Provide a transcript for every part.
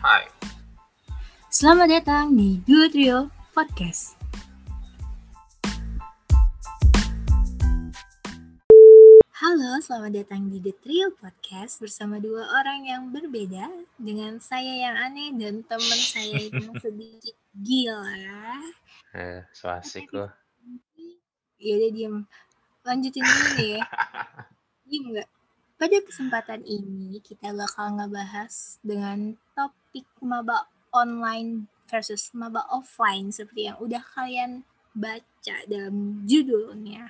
Hai. Selamat datang di Duo Trio Podcast. Halo, selamat datang di The Trio Podcast bersama dua orang yang berbeda dengan saya yang aneh dan teman saya yang sedikit gila. Eh, so asik loh. Ya udah diem. Lanjutin dulu nih ya. Diem? Pada kesempatan ini kita bakal ngebahas dengan topik maba online versus maba offline seperti yang udah kalian baca dalam judulnya.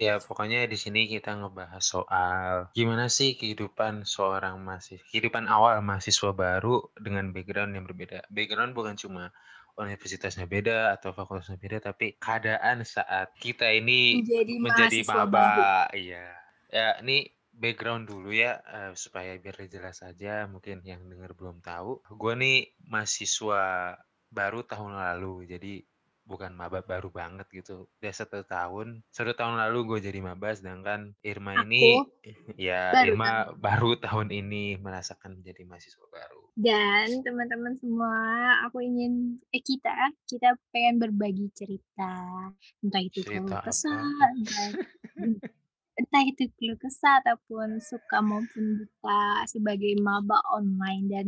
Ya, pokoknya di sini kita ngebahas soal gimana sih kehidupan seorang mahasiswa, kehidupan awal mahasiswa baru dengan background yang berbeda. Background bukan cuma universitasnya beda atau fakultasnya beda, tapi keadaan saat kita ini Menjadi menjadi maba. Iya. Ya, ini background dulu ya eh, supaya biar jelas aja mungkin yang dengar belum tahu. Gue nih mahasiswa baru tahun lalu, jadi bukan maba baru banget gitu. Udah satu tahun, satu tahun lalu gue jadi maba, sedangkan Irma ini, Aku ya baru Irma baru tahun ini merasakan menjadi mahasiswa baru. Dan teman-teman semua, aku ingin eh kita kita pengen berbagi cerita, entah itu keluh Cerita kesah? entah itu keluh kesah ataupun suka maupun duka sebagai maba online dan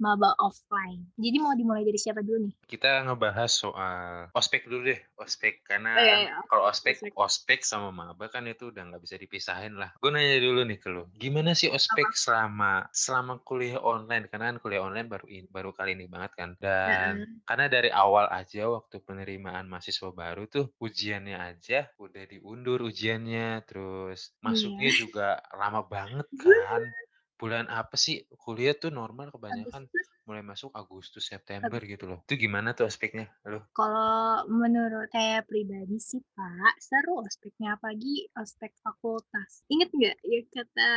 maba offline. Jadi mau dimulai dari siapa dulu nih? Kita ngebahas soal ospek dulu deh, ospek karena Oh iya, iya. kalau ospek Ospek. ospek sama maba kan itu udah nggak bisa dipisahin lah. Gue nanya dulu nih ke lu, gimana sih ospek selama selama kuliah online? Karena kan kuliah online baru in, baru kali ini banget kan. Dan karena dari awal aja waktu penerimaan mahasiswa baru tuh ujiannya aja udah diundur ujiannya, terus Iya. masuknya juga lama banget kan. Bulan apa sih kuliah tuh normal kebanyakan Agustus. mulai masuk Agustus September gitu loh. Itu gimana tuh ospeknya? Lu? Kalau menurut saya pribadi sih Pak, seru ospeknya apalagi ospek fakultas. Ingat nggak ya kata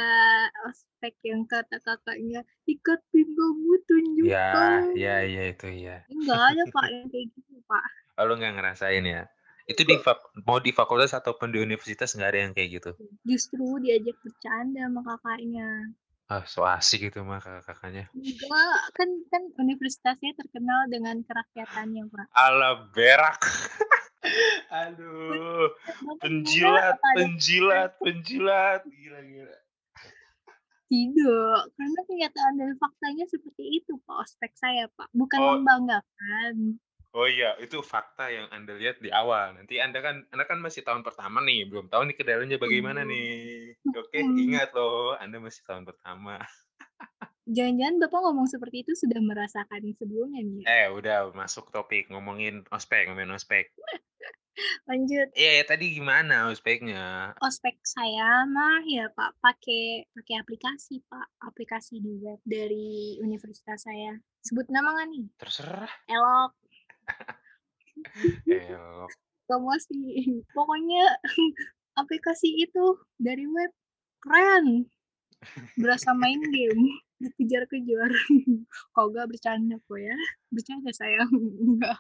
ospek yang kata kakaknya, ikat pinggangmu Ya, tunjukkan. ya, ya itu ya. Enggak ada Pak yang kayak gitu Pak. Oh, lu nggak ngerasain ya? Itu di fak mau di fakultas ataupun di universitas nggak ada yang kayak gitu? Justru diajak bercanda sama kakaknya. Ah, so asik gitu mah kakak-kakaknya. Enggak, kan kan universitasnya terkenal dengan kerakyatannya Pak. Ala berak. Aduh, penjilat, penjilat, penjilat. Gila, gila. Tidak, karena kenyataan dan faktanya seperti itu Pak ospek saya Pak, bukan Oh. membanggakan. Oh iya, itu fakta yang Anda lihat di awal. Nanti Anda kan Anda kan masih tahun pertama nih, belum tahu nih ke dalamnya bagaimana Hmm. nih. Oke, Hmm. ingat loh, Anda masih tahun pertama. Jangan-jangan Bapak ngomong seperti itu sudah merasakan sebelumnya nih ya? Eh, udah masuk topik ngomongin ospek, ngomongin ospek. Lanjut. Iya, ya, tadi gimana ospeknya? Ospek saya mah ya Pak pakai pakai aplikasi Pak, aplikasi di web dari universitas saya. Sebut nama nggak nih? Terserah. Elok. Elok. Promosi. Pokoknya aplikasi itu dari web keren. Berasa main game, dikejar-kejar. Kalau nggak bercanda kok ya. Bercanda sayang. Enggak.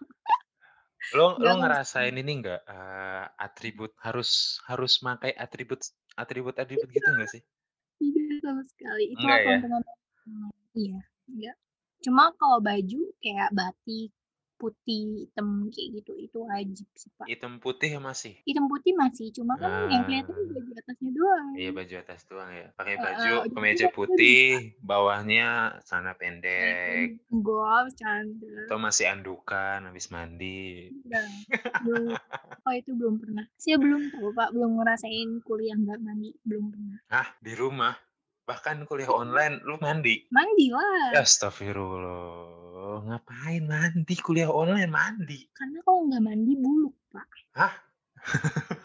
Lo lo ngerasain ini enggak eh, atribut harus harus pakai atribut atribut atribut gitu enggak sih? Tidak sama sekali. Itu Enggak ya? akun-akun Iya, enggak. Cuma kalau baju kayak batik, putih, hitam kayak gitu, itu wajib sih, Pak. Hitam putih ya masih. Hitam putih masih, cuma kan yang kelihatan Ah, baju atasnya doang. iya baju atas doang ya. Pakai baju udah kemeja putih, bawahnya celana pendek, Gua bercanda. atau masih andukan habis mandi. Enggak, belum. Oh itu belum pernah. Saya belum tahu, Pak. Belum ngerasain kuliah nggak mandi, belum pernah. Hah, di rumah. Bahkan kuliah online lu mandi. Mandi lah. Astagfirullah. Ngapain mandi kuliah online mandi? Karena kalau nggak mandi buluk, Pak. Hah?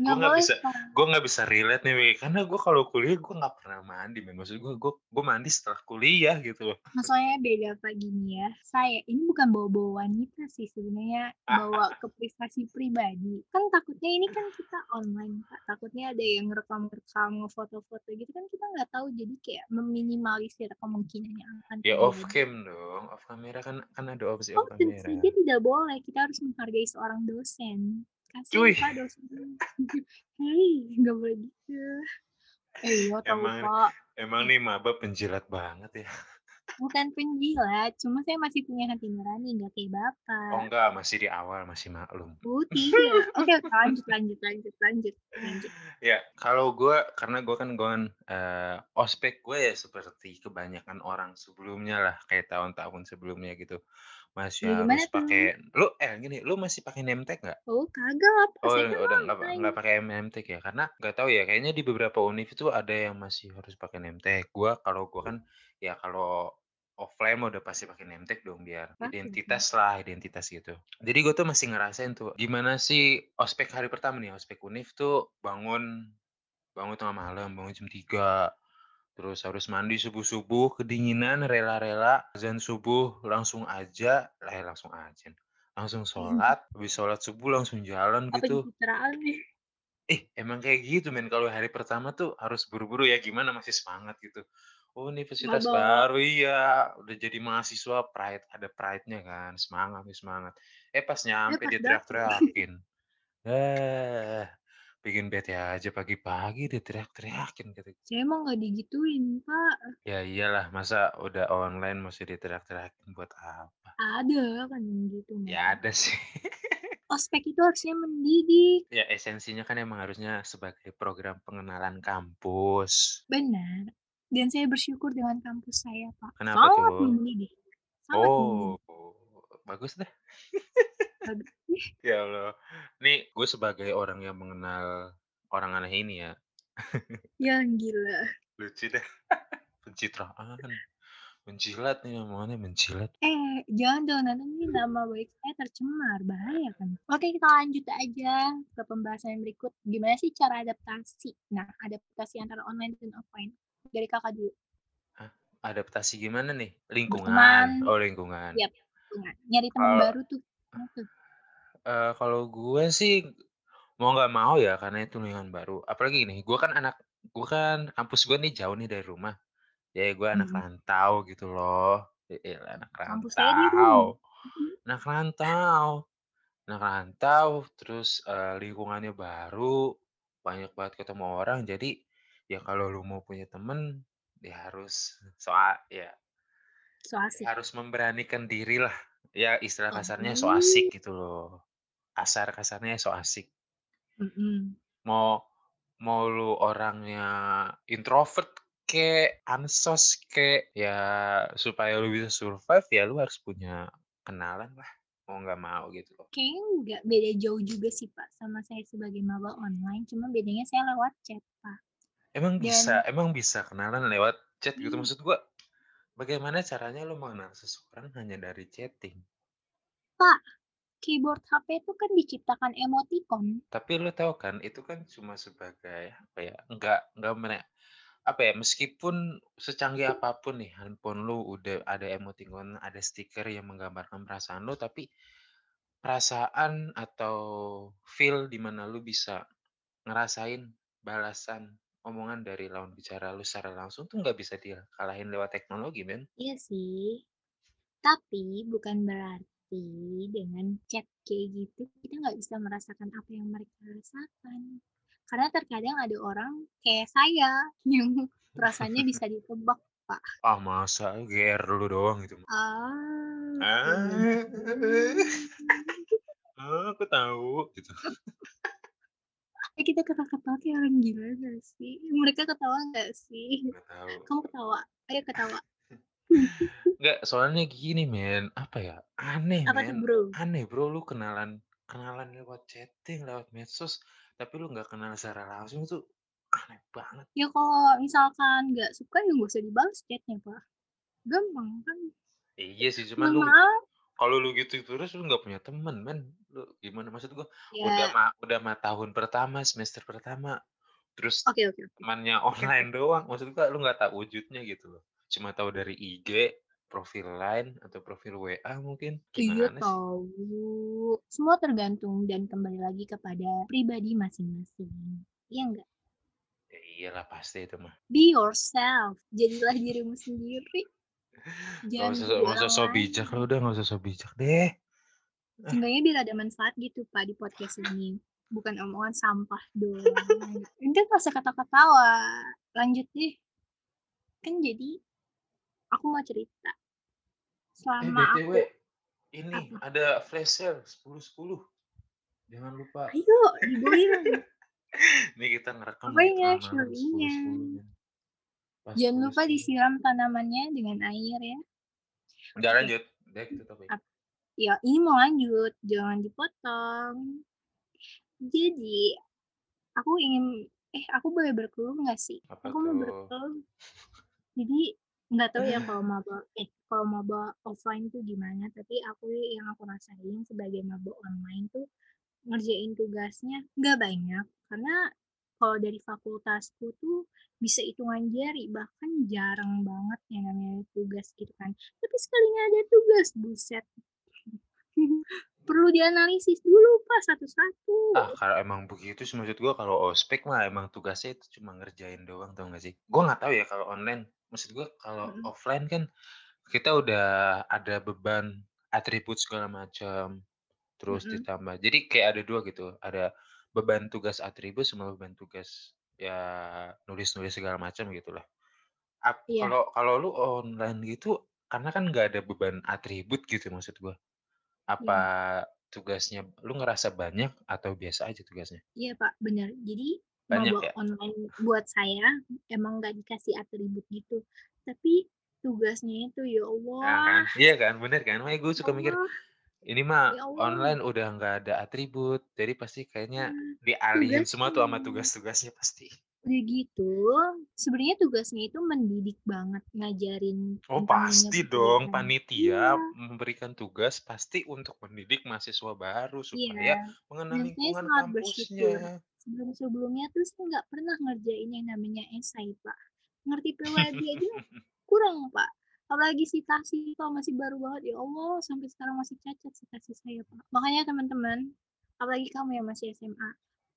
gue Nggak bisa gue nggak bisa relate nih karena gue kalau kuliah gue nggak pernah mandi men maksud gue gue gue mandi setelah kuliah gitu loh Masalahnya beda Pak gini ya. Saya ini bukan bawa-bawa wanita sih sebenarnya bawa ke privasi pribadi. Kan takutnya ini kan kita online Pak. Takutnya ada yang rekam-rekam foto-foto gitu kan kita nggak tahu jadi kayak meminimalisir kemungkinan yang akan ya off cam dong off kamera kan kan ada opsi Oh off tentu kamera saja tidak boleh. Kita harus menghargai seorang dosen. Cuy. Kasih Pak dosen. Hei nggak boleh gitu. Eh iya tahu Emang- Pak. emang nih maba penjilat banget ya Bukan penjilat, cuma saya masih punya hati nurani, nggak kayak Oh Bapak. enggak, masih di awal, masih maklum. Oh tidak. Oke oke, lanjut lanjut lanjut lanjut lanjut. Ya, kalau gue, karena gue kan gue kan eh, ospek gue ya seperti kebanyakan orang sebelumnya lah, kayak tahun-tahun sebelumnya gitu. Masih Ya gimana harus pakai, lu eh gini, lu masih pakai name tag nggak? Oh kagak, Oh saya kan udah nggak nggak pakai name tag ya? Karena nggak tahu ya, kayaknya di beberapa univ itu ada yang masih harus pakai name tag. Gua kalau gua kan ya kalau offline udah pasti pakai name tag dong biar Pasti identitas lah, identitas gitu. Jadi gue tuh masih ngerasain tuh gimana sih ospek hari pertama nih, ospek univ tuh bangun bangun tengah malam, bangun jam 3 terus harus mandi subuh-subuh, kedinginan, rela-rela, azan subuh langsung aja, eh langsung aja, langsung sholat, habis sholat subuh langsung jalan Apa gitu. nih? Eh, emang kayak gitu men, kalau hari pertama tuh harus buru-buru ya, gimana masih semangat gitu. Oh universitas Maba. baru, iya, udah jadi mahasiswa pride, ada pride-nya kan, semangat nih semangat. Eh pas Ya nyampe dia dapet. teriak-teriakin. Eh, bikin bete aja pagi-pagi dia teriak-teriakin gitu. Saya emang nggak digituin, Pak. Ya iyalah, masa udah online masih diteriak-teriakin buat apa? Ada kan gitu. Ya ada sih. Ospek itu harusnya mendidik. Ya esensinya kan emang harusnya sebagai program pengenalan kampus. Benar. Dan saya bersyukur dengan kampus saya, Pak. Kenapa Sangat tuh? mendidik. Sangat mendidik. Oh, bagus deh. Bagus. Ya Allah. Nih, gue sebagai orang yang mengenal orang aneh ini ya, Ya gila. lucu deh. Pencitraan. Menjilat nih omongannya menjilat. Eh, jangan dong, nanti ini nama baik saya tercemar. Bahaya kan. Oke, kita lanjut aja ke pembahasan yang berikut. Gimana sih cara adaptasi? Nah, adaptasi antara online dan offline. Dari kakak dulu. Adaptasi gimana nih? Lingkungan. Berteman. Oh, lingkungan. Yap. Nah, nyari teman Kalau- baru tuh. tuh? Eh, kalau gue sih mau nggak mau ya karena itu lingkungan baru. Apalagi nih, gue kan anak, gue kan kampus gue nih jauh nih dari rumah. Ya gue anak Mm-mm. rantau gitu loh. Eh, anak rantau. Mm-mm. Anak rantau. Anak rantau, terus eh, lingkungannya baru, banyak banget ketemu orang. Jadi ya kalau lu mau punya temen, ya harus soal ya So asik. harus memberanikan diri lah. Ya istilah kasarnya so asik gitu loh. Kasar kasarnya so asik. Mm-mm. Mau mau lu orangnya introvert ke ansos ke ya supaya lu bisa survive ya lu harus punya kenalan lah. Mau nggak mau gitu loh. Kayaknya nggak beda jauh juga sih Pak sama saya sebagai maba online. Cuma bedanya saya lewat chat Pak. Emang Dan- bisa, emang bisa kenalan lewat chat gitu Hmm. maksud gua. Bagaimana caranya lu mengenal seseorang hanya dari chatting? Keyboard HP itu kan diciptakan emoticon. Tapi lu tahu kan itu kan cuma sebagai apa ya? Enggak enggak mene- apa ya? Meskipun secanggih apa pun nih handphone lu udah ada emoticon, ada stiker yang menggambarkan perasaan lu, tapi perasaan atau feel di mana lu bisa ngerasain balasan omongan dari lawan bicara lu secara langsung tuh nggak bisa dikalahin lewat teknologi, men. Iya sih. Tapi bukan berarti dengan chat kayak gitu kita nggak bisa merasakan apa yang mereka rasakan. Karena terkadang ada orang kayak saya yang perasaannya bisa ditebak. Ah, masa GR lu doang gitu. Ah. Ah. iya. Ah, aku tahu gitu. Eh, kita ketawa-ketawa kayak orang gila gak sih? Mereka ketawa gak sih? Tahu. Kamu ketawa. Ayo ketawa. Enggak, soalnya gini, men. Apa ya? Aneh, Apa tuh men. bro? Aneh, bro. Lu kenalan kenalan lewat chatting, lewat medsos, tapi lu nggak kenal secara langsung itu aneh banget. Ya kalau misalkan gak suka ya gak usah dibalas chatnya pak. Gampang kan? Iya sih, cuman lu kalau lu gitu terus lu nggak punya temen, men. Lu gimana maksud gua? Ya. Udah mah udah mah tahun pertama, semester pertama. Terus Oke oke oke. temannya online doang. Maksud gua lu nggak tahu wujudnya gitu loh. Cuma tahu dari IG, profil lain atau profil WA mungkin. Iya Gimana sih? tahu. Semua tergantung dan kembali lagi kepada pribadi masing-masing. Iya enggak? Ya iyalah pasti itu mah. Be yourself. Jadilah dirimu sendiri. Jangan nggak usah so bijak lah udah nggak usah so bijak deh. Seenggaknya biar ada manfaat gitu Pak di podcast ini. Bukan omongan sampah doang. Itu nggak usah kata-katawa. Lanjut deh. Kan jadi aku mau cerita. Eh, Selama BTW aku ini apa? ada flash sale 10.10. Jangan lupa. Ayo, dibolehin. Ini kita ngerekam Apa lagi ya tengah malam showing-nya? 10.10 men. Pas Jangan lupa 10.10. disiram tanamannya dengan air ya. Udah lanjut. Dek, Ya, ini mau lanjut, jangan dipotong. Jadi, aku ingin eh, aku boleh berkeluh nggak sih? Apa Aku mau tuh? berkeluh. Jadi, nggak tahu ya kalau maba eh, kalau maba offline tuh gimana, tapi aku yang aku rasain sebagai maba online tuh ngerjain tugasnya nggak banyak. Karena kalau dari fakultasku tuh bisa hitungan jari, bahkan jarang banget yang namanya tugas gitu kan. Tapi sekalinya ada tugas, buset. Perlu dianalisis dulu, Pak, satu-satu. Ah, kalau emang begitu sih maksud gua kalau ospek mah emang tugasnya itu cuma ngerjain doang tau gak sih? Gua nggak tahu ya kalau online. Maksud gua kalau Mhm. offline kan kita udah ada beban atribut segala macam. Terus Mhm. ditambah jadi kayak ada dua gitu. Ada beban tugas atribut sama beban tugas ya nulis-nulis segala macam gitulah. Iya. kalau kalau lu online gitu karena kan nggak ada beban atribut gitu maksud gua. Apa Iya. tugasnya lu ngerasa banyak atau biasa aja tugasnya? Iya, Pak, bener. Jadi Banyak ya? online buat saya emang nggak dikasih atribut gitu. Tapi tugasnya itu ya Nah Allah. kan, iya kan, bener kan? Makanya gue Ya suka mikir, ini mah Ya Allah. online udah nggak ada atribut, jadi pasti kayaknya Nah, dialihin semua tuh sama tugasnya. tugas-tugasnya pasti. Udah gitu, sebenarnya tugasnya itu mendidik banget, ngajarin Oh pasti dong, panitia Iya. memberikan tugas pasti untuk mendidik mahasiswa baru supaya Iya. mengenal Dan saya lingkungan bersyukur. Sebelum-sebelumnya tuh saya nggak pernah ngerjain yang namanya esai, Pak. Ngerti PWB aja kurang, Pak. Apalagi citasi kalau masih baru banget, ya Allah, sampai sekarang masih cacat citasi saya, Pak. Makanya teman-teman, apalagi kamu yang masih SMA,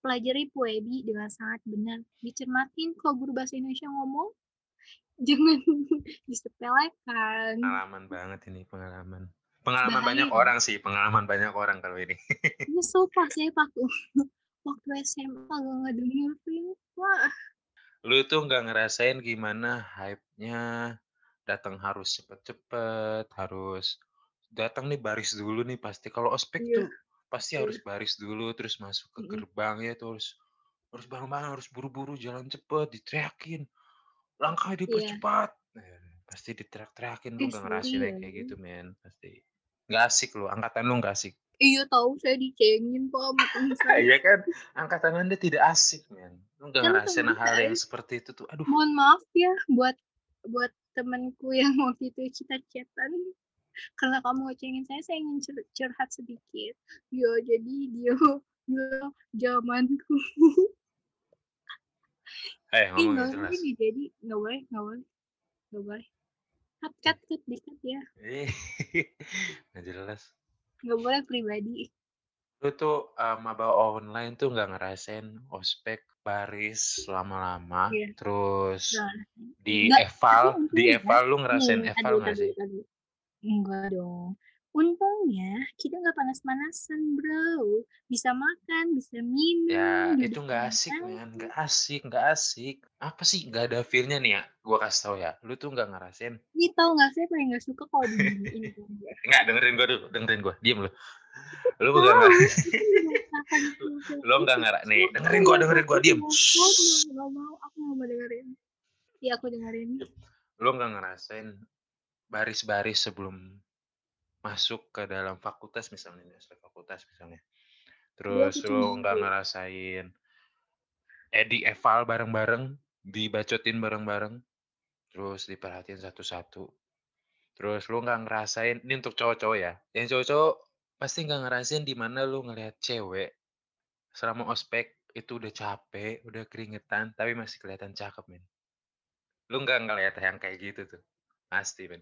pelajari PWB dengan sangat benar. Dicermatin kalau guru bahasa Indonesia ngomong, jangan disepelekan. Pengalaman banget ini, pengalaman. Pengalaman Bahaya banyak orang sih, pengalaman banyak orang kalau ini. Nyesel, Pak, saya pakai waktu SMA kagak ngedengerin, Wah. Lu tuh nggak ngerasain gimana hype-nya datang harus cepet-cepet, harus datang nih baris dulu nih pasti. Kalau ospek Iya. tuh pasti Iya. harus baris dulu, terus masuk ke Mhm. gerbangnya tuh harus bareng-bareng, harus buru-buru, jalan cepet, diteriakin, langkahnya Iya. dipercepat. Nah, pasti diteriak-teriakin, lu nggak ngerasain ya. yang kayak gitu, men, pasti. Nggak asik lu, angkatan lu nggak asik. Iya tahu saya dicengin, Pak, sama. Iya kan? Angkatan Anda tidak asik, men. Lu Kan ngerasain hal yang seperti itu tuh. Aduh. mohon maaf ya buat buat temenku yang waktu itu kita chatan karena kamu ngecengin saya, saya ingin cur curhat sedikit. Ya jadi dia bilang zamanku. Eh, ngomong jelas. nih jadi, nggak boleh nggak boleh nggak boleh. Cut cut cut di-cut ya. Nggak jelas. Nggak boleh pribadi. Lu tuh, eee, maba online tuh nggak ngerasain ospek baris lama-lama, Iya. terus Nggak di nggak eval di eval lu ngerasain entar eval nggak sih? Enggak dong. Untungnya kita nggak panas-panasan, Bro. Bisa makan, bisa minum, Ya, itu nggak asik, men, nggak asik nggak asik. Apa sih nggak ada feel-nya nih ya, gua kasih tahu ya, lu tuh nggak ngerasain Ih, tahu nggak saya paling nggak suka kalau tau nggak? Dengerin gua dulu, dengerin gua, diem lu. Lu Tahu, nggak ngera tapi merasakan feel-feel lu nggak itu ngera nih, dengerin gua, dengerin gua, diem. nggak mau, aku nggak mau dengerin. Iya, aku dengerin. Lu nggak ngerasain baris-baris sebelum masuk ke dalam fakultas misalnya aspek fakultas misalnya. Aku Terus lu nggak ngerasain eh, di eval bareng-bareng, dibacotin bareng-bareng, terus diperhatiin satu-satu. Terus lu nggak ngerasain ini untuk cowok-cowok ya, yang cowok-cowok pasti nggak ngerasain di mana lu ngelihat cewek selama ospek itu udah capek, udah keringetan, tapi masih kelihatan cakep, men. Lu nggak ngelihat yang kayak gitu tuh, pasti, men.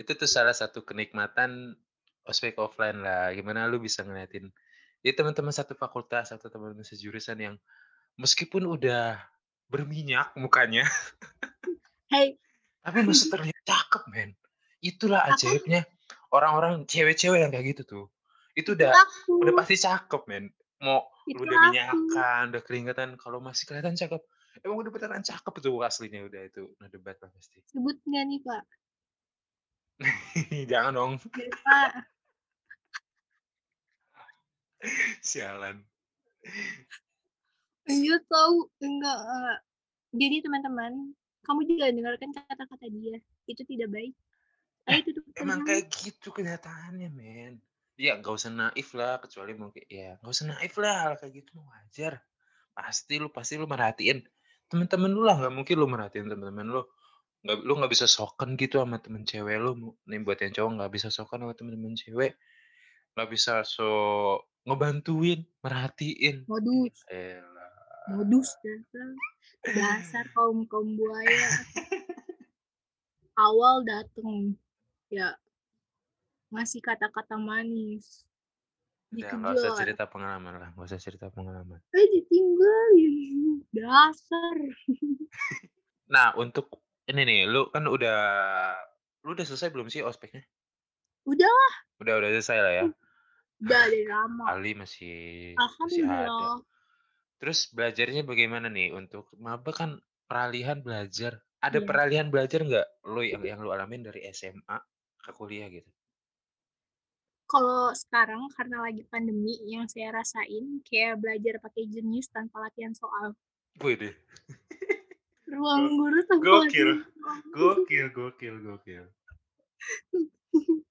Itu tuh salah satu kenikmatan ospek offline lah, gimana lu bisa ngeliatin ya teman-teman satu fakultas atau teman-teman sejurusan yang meskipun udah berminyak mukanya Hei. tapi masih terlihat cakep, men. Itulah ajaibnya orang-orang cewek-cewek yang kayak gitu tuh. Itu Itu udah udah aku. pasti cakep, men. Mau Itu lu udah aku. minyakan, udah keringetan, kalau masih kelihatan cakep, Emang udah beneran cakep tuh aslinya udah itu, no debat lah pasti. Sebut nggak nih, Pak? Jangan dong. Sialan. Iya tahu, enggak, eee, jadi teman-teman, kamu juga dengarkan kata-kata dia, itu tidak baik. Eh, Ayo tutup emang kayak gitu kenyataannya, men. Ya nggak usah naif lah, kecuali mungkin ya nggak usah naif lah, hal kayak gitu wajar. Pasti lu pasti lu merhatiin temen-temen lu lah, nggak mungkin lu merhatiin temen-temen lu. Nggak lu nggak bisa sokan gitu sama temen cewek lu, nih buat yang cowok nggak bisa sokan sama temen-temen cewek. Nggak bisa sok ngebantuin, merhatiin. Modus. Yaelah. Modus dasar. Dasar kaum-kaum buaya. Awal dateng, ya ngasih kata-kata manis, Udah nggak usah cerita pengalaman lah, nggak usah cerita pengalaman. eh ditinggalin, dasar. Nah, untuk ini nih, lu kan udah lu udah selesai belum sih ospeknya? Udah lah, Udah udah selesai lah ya? udah dari lama. Ali masih masih ada. Terus belajarnya bagaimana nih untuk maba kan peralihan belajar. Ada Iya. peralihan belajar nggak lu yang yang lu alamin dari SMA ke kuliah gitu? Kalau sekarang karena lagi pandemi yang saya rasain kayak belajar pakai jenius tanpa latihan soal. Widih. Ruang guru tanpa gokil. Gokil gokil gokil.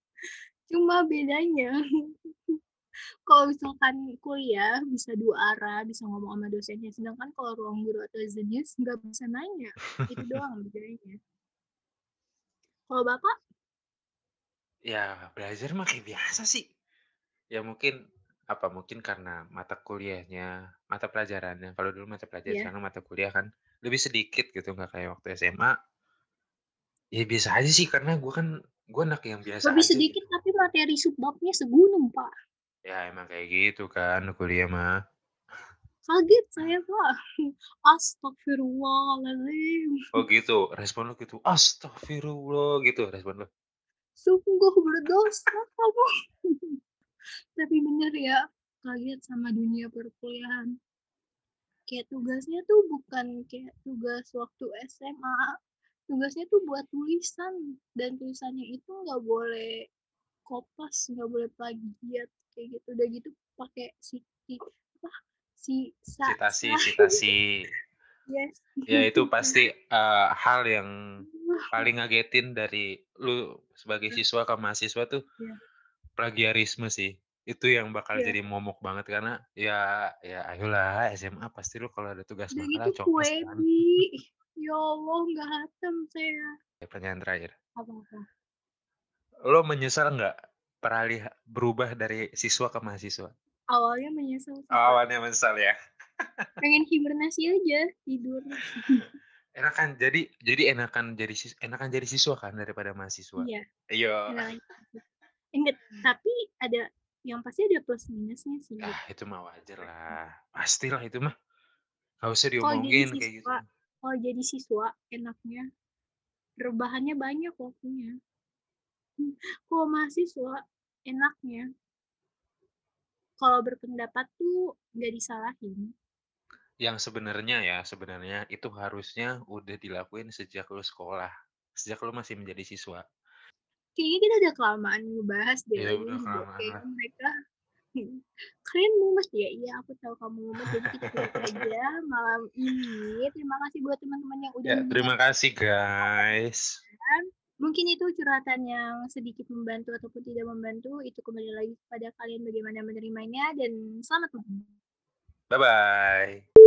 Cuma bedanya kalau misalkan kuliah bisa dua arah, bisa ngomong sama dosennya, sedangkan kalau ruang guru atau jenius nggak bisa nanya, itu doang bedanya. Kalau Bapak? Ya, belajar mah kayak biasa sih. Ya mungkin apa, mungkin karena mata kuliahnya, mata pelajarannya, kalau dulu mata pelajaran, Iya. sekarang mata kuliah kan lebih sedikit gitu, nggak kayak waktu SMA. Ya biasa aja sih, karena gua kan gua anak yang biasa Lebih aja sedikit gitu. tapi materi subbabnya segunung, Pak. Ya emang kayak gitu kan kuliah mah. Kaget saya, Pak. Astagfirullahaladzim. Oh gitu, respon lu gitu, "Astagfirullah," gitu respon lu? Sungguh berdosa kamu. Tapi bener ya, kaget sama dunia perkuliahan. Kayak tugasnya tuh bukan kayak tugas waktu SMA. Tugasnya tuh buat tulisan dan tulisannya itu nggak boleh kopas, nggak boleh plagiat kayak gitu. Udah gitu pakai si apa si sa, Citasi sa. citasi. yes. Ya itu pasti, eee, hal yang paling ngagetin dari lu sebagai Iya. siswa ke mahasiswa tuh Iya. Plagiarisme sih. Itu yang bakal Iya. jadi momok banget karena ya ya ayolah SMA pasti lu kalau ada tugas Udah makalah gitu copos kan. Ya Allah, nggak hatam saya. Ya, pertanyaan terakhir. Apa-apa? Lo menyesal nggak peralih berubah dari siswa ke mahasiswa? Awalnya menyesal Pak. Awalnya menyesal ya? Pengen hibernasi aja, tidur. Enakan jadi jadi enakan jadi enakan jadi siswa kan daripada mahasiswa? Iya. Iya. Enakan Inget, tapi ada yang pasti ada plus minusnya sih. Ah, itu mah wajar lah. Pastilah itu mah. Nggak usah diomongin kayak gitu. siswa, kalau jadi siswa enaknya rebahannya banyak waktunya. Hmm, Kalau mahasiswa enaknya kalau berpendapat tuh nggak disalahin. Yang sebenarnya ya, sebenarnya itu harusnya udah dilakuin sejak lu sekolah. Sejak lu masih menjadi siswa. Kayaknya kita udah kelamaan ngebahas deh Ya lagi udah kelamaan Kayaknya mereka kalian mumet ya? Iya, aku tahu kamu mumet. Jadi kita tutup aja malam ini. Terima kasih buat teman-teman yang udah Ya, terima kasih guys. Mungkin itu curhatan yang sedikit membantu ataupun tidak membantu. Itu kembali lagi kepada kalian bagaimana menerimanya dan selamat malam. Bye bye.